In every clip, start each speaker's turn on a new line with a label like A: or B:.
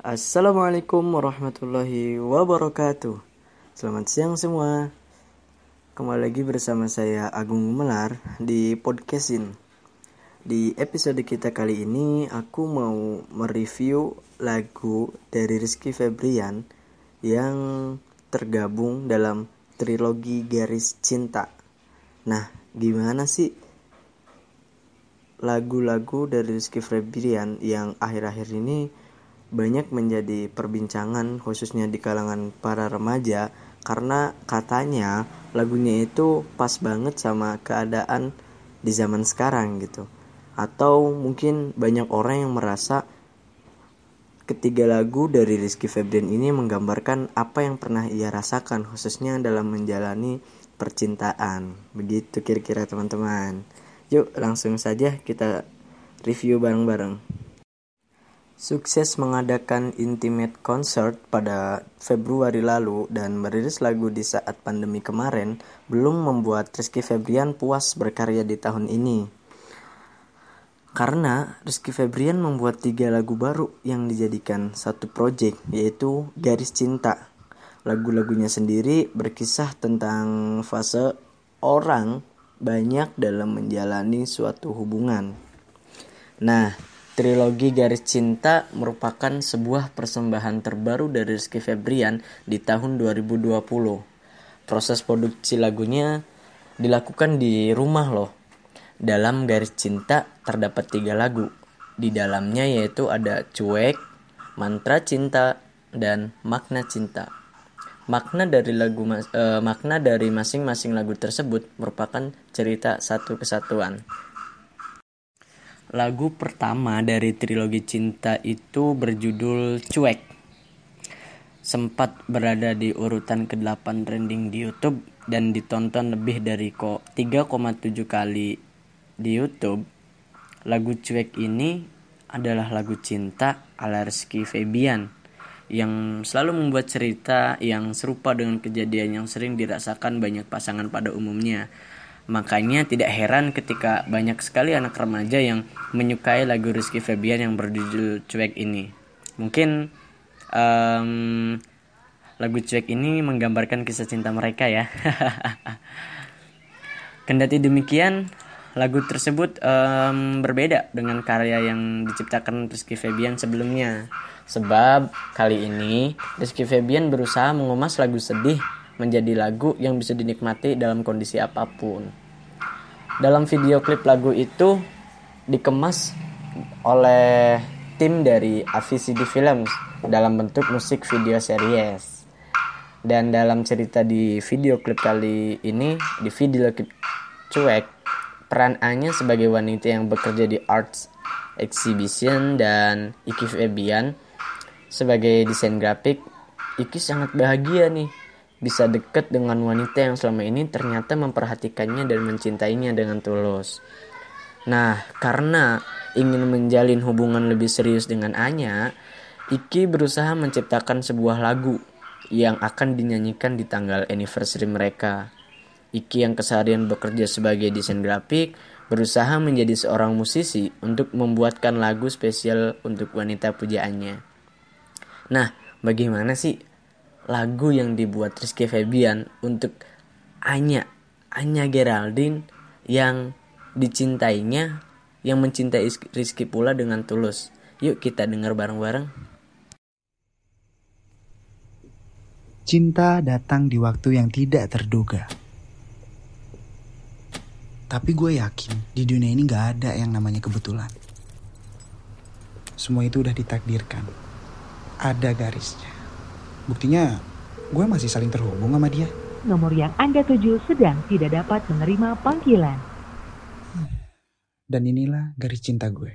A: Assalamualaikum warahmatullahi wabarakatuh. Selamat siang semua. Kembali lagi bersama saya Agung Melar di podcastin. Di episode kita kali ini aku mau mereview lagu dari Rizky Febrian Yang tergabung dalam trilogi Garis Cinta. Nah gimana sih lagu-lagu dari Rizky Febrian yang akhir-akhir ini banyak menjadi perbincangan khususnya di kalangan para remaja karena katanya lagunya itu pas banget sama keadaan di zaman sekarang gitu. Atau mungkin banyak orang yang merasa ketiga lagu dari Rizky Febrian ini menggambarkan apa yang pernah ia rasakan khususnya dalam menjalani percintaan. Begitu kira-kira teman-teman. Yuk langsung saja kita review bareng-bareng sukses mengadakan intimate concert pada Februari lalu dan merilis lagu di saat pandemi kemarin belum membuat Rizky Febrian puas berkarya di tahun ini. Karena Rizky Febrian membuat tiga lagu baru yang dijadikan satu project yaitu Garis Cinta. Lagu-lagunya sendiri berkisah tentang fase orang banyak dalam menjalani suatu hubungan. Nah, Trilogi Garis Cinta merupakan sebuah persembahan terbaru dari Rizky Febrian di tahun 2020. Proses produksi lagunya dilakukan di rumah loh. Dalam Garis Cinta terdapat tiga lagu. Di dalamnya yaitu ada Cuek, Mantra Cinta, dan Makna Cinta. Makna dari lagu eh, makna dari masing-masing lagu tersebut merupakan cerita satu kesatuan. Lagu pertama dari trilogi cinta itu berjudul Cuek. Sempat berada di urutan ke-8 trending di YouTube dan ditonton lebih dari kok 3,7 kali di YouTube. Lagu Cuek ini adalah lagu cinta ala Rizky Febian yang selalu membuat cerita yang serupa dengan kejadian yang sering dirasakan banyak pasangan pada umumnya Makanya tidak heran ketika banyak sekali anak remaja yang menyukai lagu Rizky Febian yang berjudul Cuek ini. Mungkin um, lagu Cuek ini menggambarkan kisah cinta mereka ya. Kendati demikian, lagu tersebut um, berbeda dengan karya yang diciptakan Rizky Febian sebelumnya. Sebab kali ini Rizky Febian berusaha mengemas lagu sedih menjadi lagu yang bisa dinikmati dalam kondisi apa pun. Dalam video klip lagu itu dikemas oleh tim dari AVCD Films dalam bentuk musik video series. Dan dalam cerita di video klip kali ini, di video klip cuek, peran Anya sebagai wanita yang bekerja di arts exhibition dan Iki Febian sebagai desain grafik, Iki sangat bahagia nih bisa dekat dengan wanita yang selama ini ternyata memperhatikannya dan mencintainya dengan tulus. Nah, karena ingin menjalin hubungan lebih serius dengan Anya, Iki berusaha menciptakan sebuah lagu yang akan dinyanyikan di tanggal anniversary mereka. Iki yang keseharian bekerja sebagai desain grafik berusaha menjadi seorang musisi untuk membuatkan lagu spesial untuk wanita pujaannya. Nah, bagaimana sih lagu yang dibuat Rizky Febian untuk Anya Anya Geraldine yang dicintainya yang mencintai Rizky pula dengan tulus yuk kita dengar bareng-bareng
B: Cinta datang di waktu yang tidak terduga. Tapi gue yakin di dunia ini gak ada yang namanya kebetulan. Semua itu udah ditakdirkan. Ada garisnya. Buktinya gue masih saling terhubung sama dia.
C: Nomor yang Anda tuju sedang tidak dapat menerima panggilan.
B: Dan inilah garis cinta gue.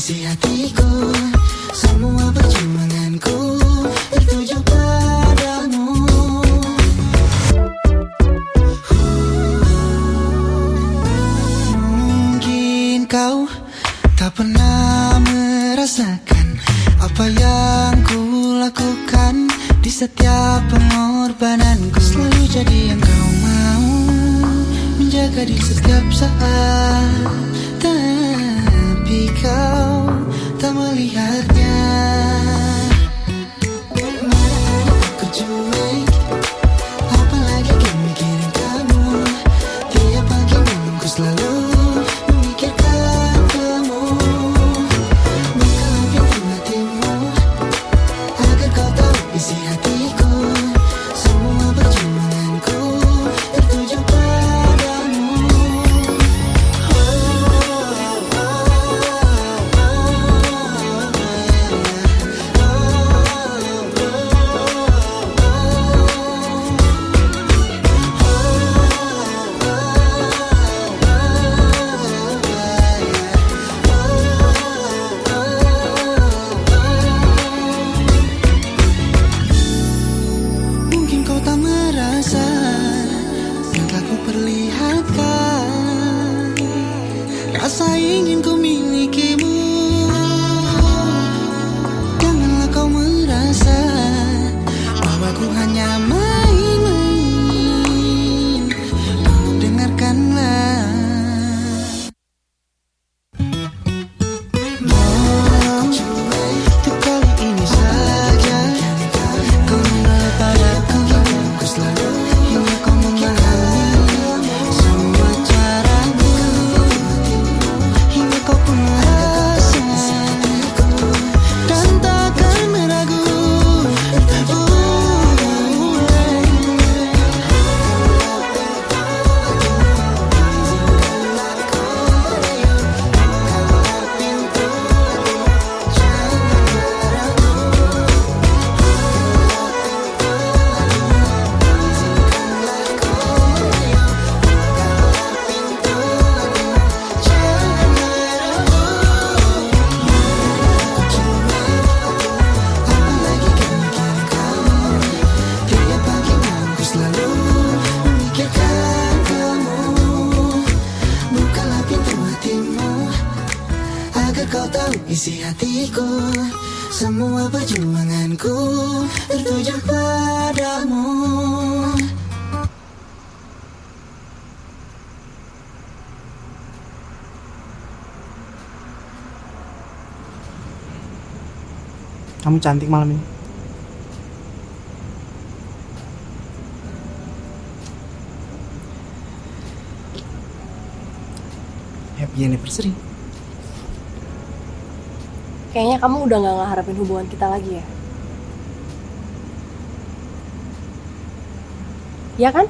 D: isi hatiku. Semua perjuanganku padamu. Mungkin kau tak pernah merasakan Apa yang setiap pengorbananku Selalu jadi yang kau mau. Menjaga di setiap saat. Tapi kau tak melihatnya isi hatiku Semua perjuanganku Tertuju padamu Kamu
B: cantik malam ini. Happy anniversary.
E: Kayaknya kamu udah gak ngeharapin hubungan kita lagi ya? Ya kan?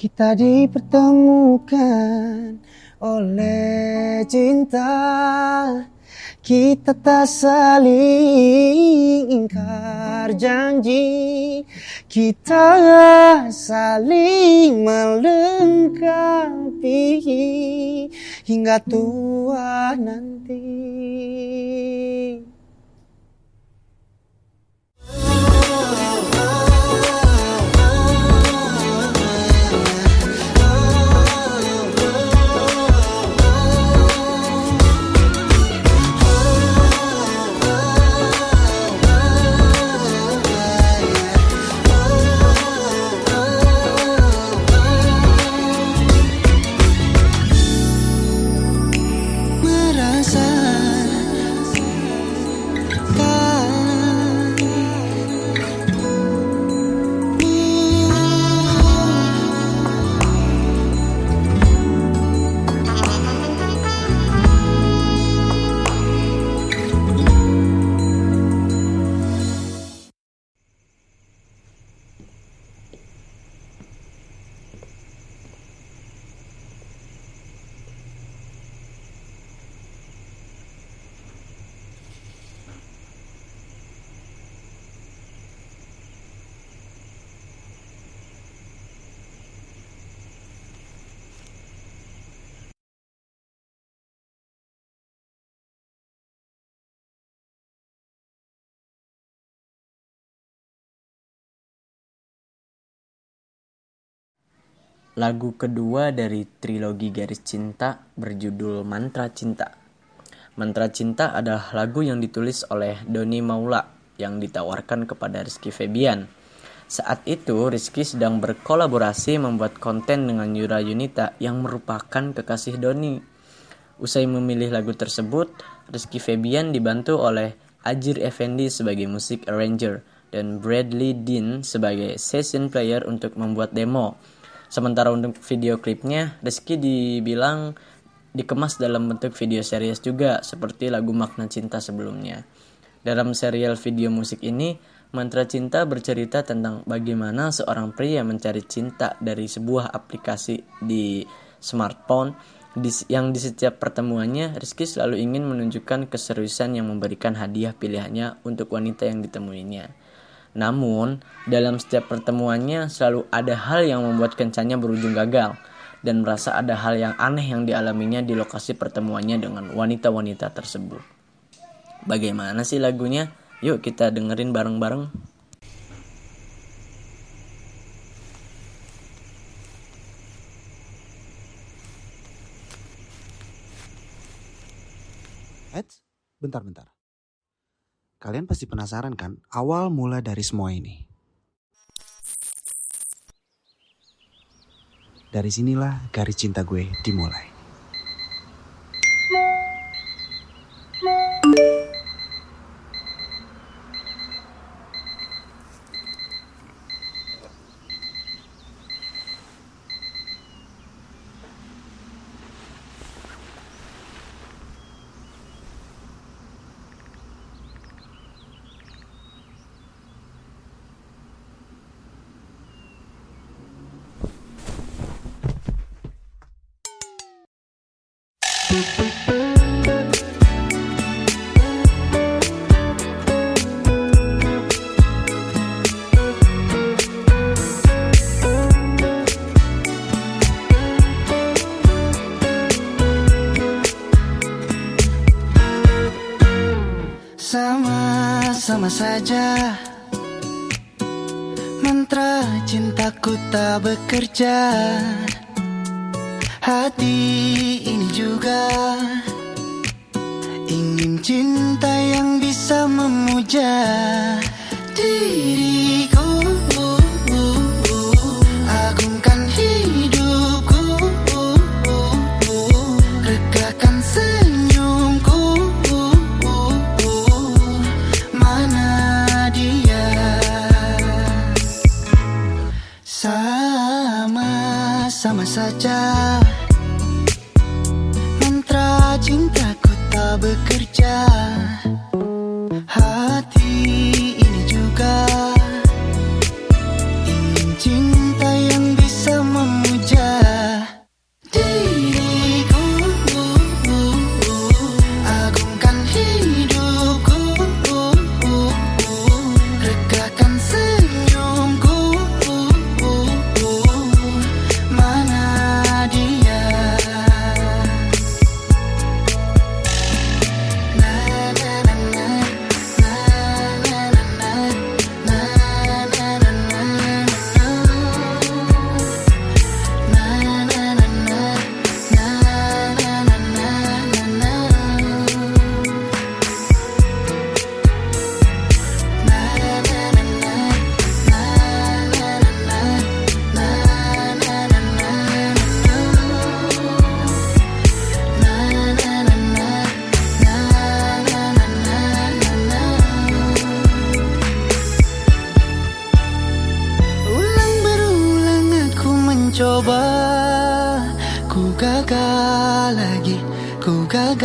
D: Kita dipertemukan oleh cinta Kita tak saling ingkar janji. Kita saling melengkapi. Hingga tua nanti
A: lagu kedua dari trilogi Garis Cinta berjudul Mantra Cinta. Mantra Cinta adalah lagu yang ditulis oleh Doni Maula yang ditawarkan kepada Rizky Febian. Saat itu, Rizky sedang berkolaborasi membuat konten dengan Yura Yunita yang merupakan kekasih Doni. Usai memilih lagu tersebut, Rizky Febian dibantu oleh Ajir Effendi sebagai musik arranger dan Bradley Dean sebagai session player untuk membuat demo. Sementara untuk video klipnya, Rizky dibilang dikemas dalam bentuk video series juga seperti lagu Makna Cinta sebelumnya. Dalam serial video musik ini, Mantra Cinta bercerita tentang bagaimana seorang pria mencari cinta dari sebuah aplikasi di smartphone yang di setiap pertemuannya Rizky selalu ingin menunjukkan keseriusan yang memberikan hadiah pilihannya untuk wanita yang ditemuinya. Namun, dalam setiap pertemuannya selalu ada hal yang membuat kencannya berujung gagal dan merasa ada hal yang aneh yang dialaminya di lokasi pertemuannya dengan wanita-wanita tersebut. Bagaimana sih lagunya? Yuk kita dengerin bareng-bareng.
B: Eits, bentar-bentar. Kalian pasti penasaran kan awal mula dari semua ini? Dari sinilah garis cinta gue dimulai.
D: Sama-sama saja. Mantra cintaku tak bekerja. Hati ini juga Ingin cinta yang bisa memuja Diriku saja. Mantra cintaku tak bekerja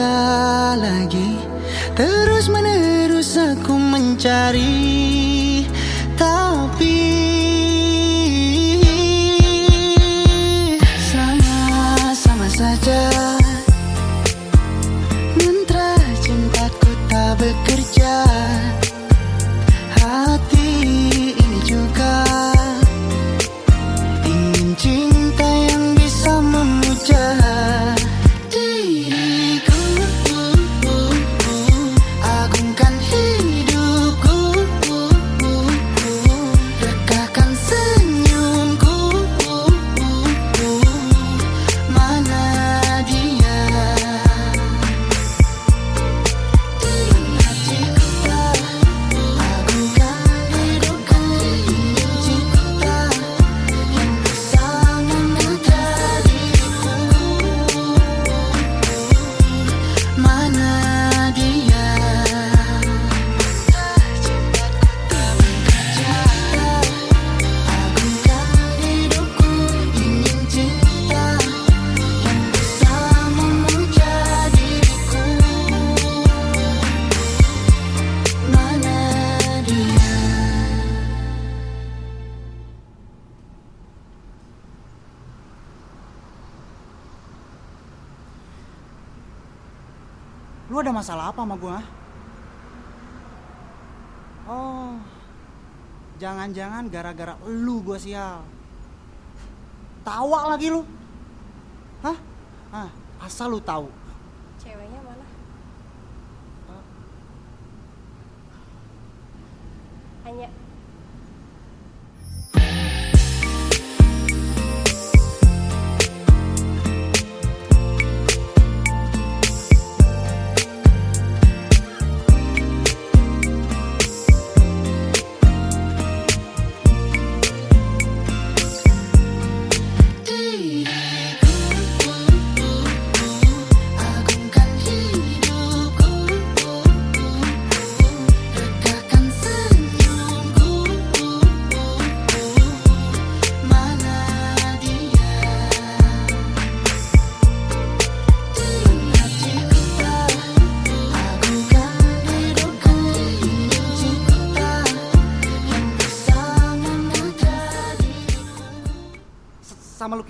D: lagi. Terus menerus aku mencari
F: ada masalah apa sama gua? Oh, jangan-jangan gara-gara lu gua sial. Tawa lagi lu. Hah? Ah, asal lu tahu.
D: Ceweknya mana? Hanya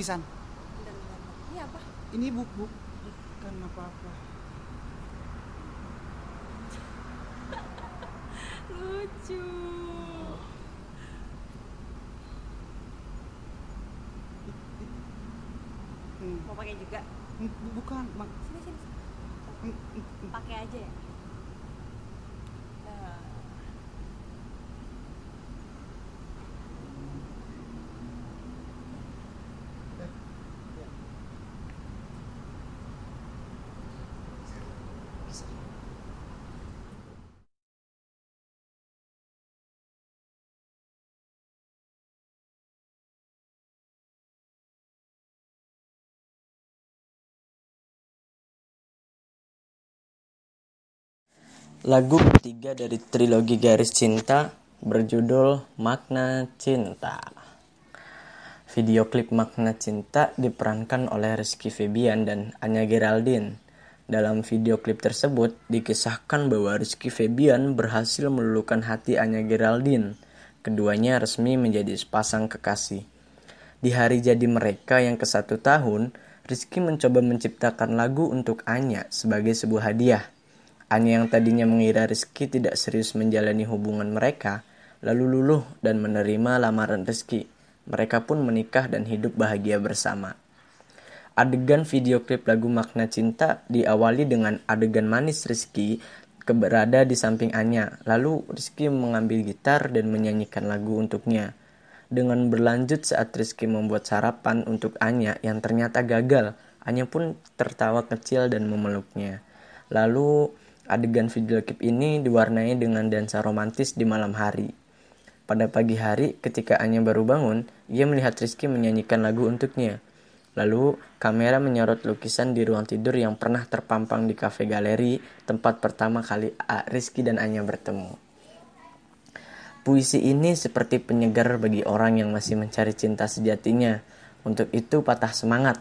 F: lukisan.
D: ini apa?
F: Ini buk buk bukan apa-apa.
D: Lucu.
F: Hmm,
D: Mau pakai juga?
F: hmm, bu- bukan.
D: Sini sini.
F: hmm.
D: Pakai aja ya.
A: Lagu ketiga dari trilogi Garis Cinta berjudul Makna Cinta. Video klip Makna Cinta diperankan oleh Rizky Febian dan Anya Geraldine. Dalam video klip tersebut dikisahkan bahwa Rizky Febian berhasil meluluhkan hati Anya Geraldine. Keduanya resmi menjadi sepasang kekasih. Di hari jadi mereka yang ke satu tahun, Rizky mencoba menciptakan lagu untuk Anya sebagai sebuah hadiah. Anya yang tadinya mengira Rizky tidak serius menjalani hubungan mereka, lalu luluh dan menerima lamaran Rizky. Mereka pun menikah dan hidup bahagia bersama. Adegan video klip lagu Makna Cinta diawali dengan adegan manis Rizky berada di samping Anya. Lalu Rizky mengambil gitar dan menyanyikan lagu untuknya. Dengan berlanjut saat Rizky membuat sarapan untuk Anya yang ternyata gagal, Anya pun tertawa kecil dan memeluknya. Lalu adegan video klip ini diwarnai dengan dansa romantis di malam hari. Pada pagi hari, ketika Anya baru bangun, ia melihat Rizky menyanyikan lagu untuknya. Lalu, kamera menyorot lukisan di ruang tidur yang pernah terpampang di kafe galeri, tempat pertama kali A- Rizky dan Anya bertemu. Puisi ini seperti penyegar bagi orang yang masih mencari cinta sejatinya. Untuk itu patah semangat.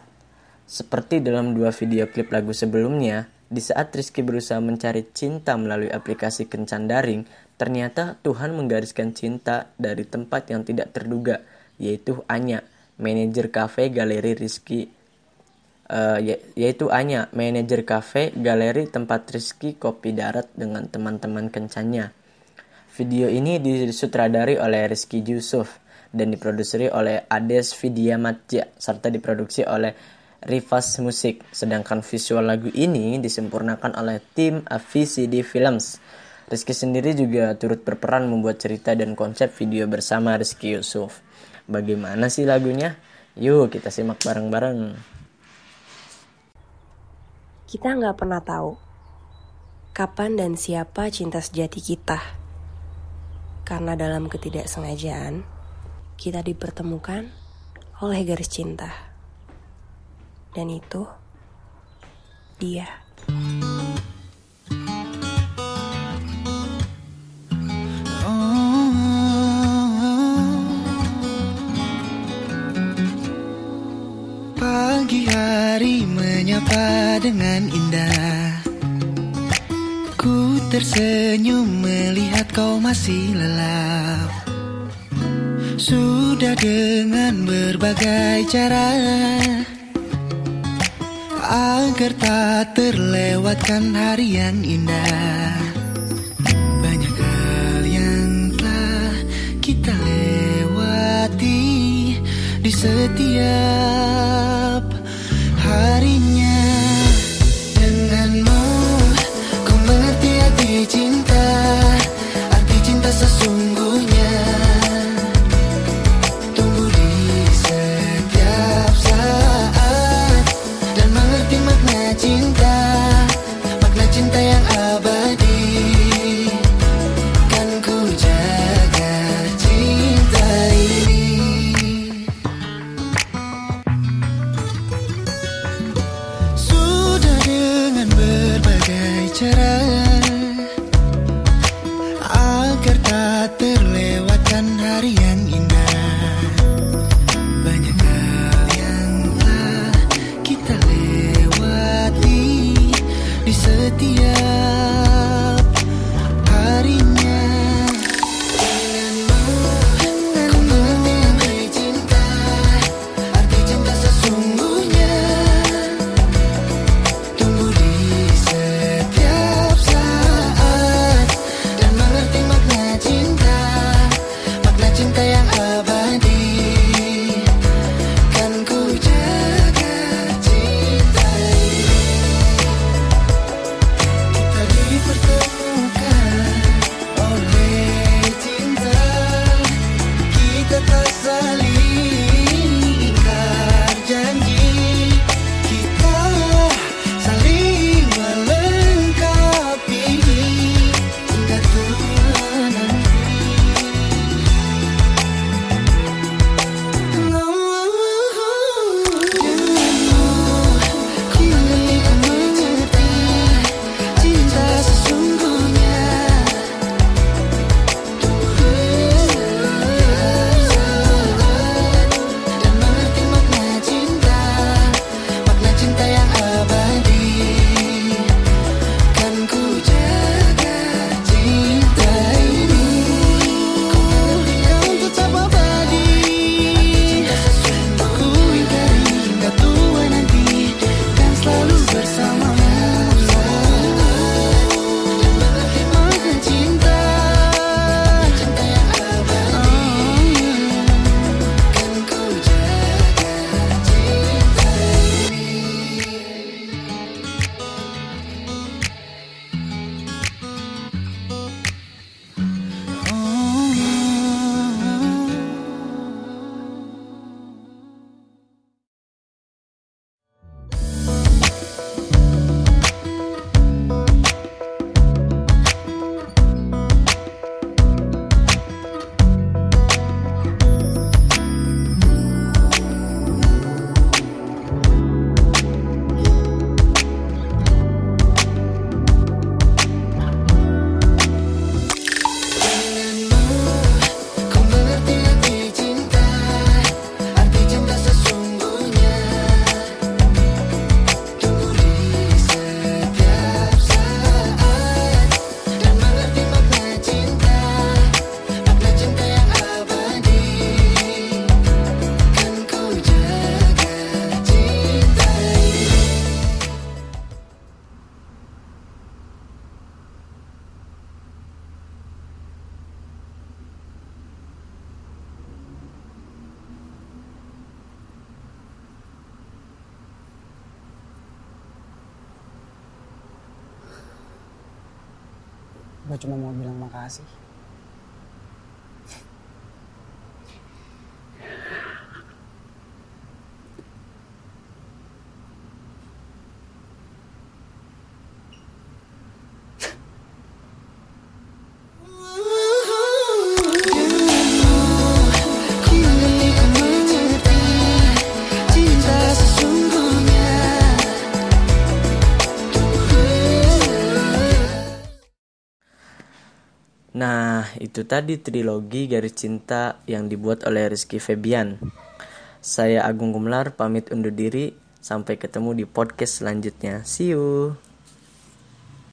A: Seperti dalam dua video klip lagu sebelumnya, di saat Rizky berusaha mencari cinta melalui aplikasi kencan daring, ternyata Tuhan menggariskan cinta dari tempat yang tidak terduga, yaitu Anya, manajer kafe galeri Rizky ya- yaitu Anya, manajer kafe galeri tempat Rizky kopi darat dengan teman-teman kencannya. Video ini disutradari oleh Rizky Yusuf dan diproduseri oleh Ades Vidya Matja serta diproduksi oleh Rivas Musik. Sedangkan visual lagu ini disempurnakan oleh tim VCD Films. Rizky sendiri juga turut berperan membuat cerita dan konsep video bersama Rizky Yusuf. Bagaimana sih lagunya? Yuk kita simak bareng-bareng.
D: kita nggak pernah tahu kapan dan siapa cinta sejati kita. Karena dalam ketidaksengajaan, kita dipertemukan oleh garis cinta. Dan itu dia.
G: Pagi hari menyapa dengan indah. Ku tersenyum melihat kau masih lelap. Sudah dengan berbagai cara
D: Agar tak terlewatkan hari yang indah. Banyak hal yang telah kita lewati Di setiap harinya. Denganmu ku mengerti arti cinta. Arti cinta sesuatu
H: gue cuma mau bilang makasih.
A: Itu tadi trilogi Garis Cinta yang dibuat oleh Rizky Febian. Saya Agung Gumlar pamit undur diri. Sampai ketemu di podcast selanjutnya. See you.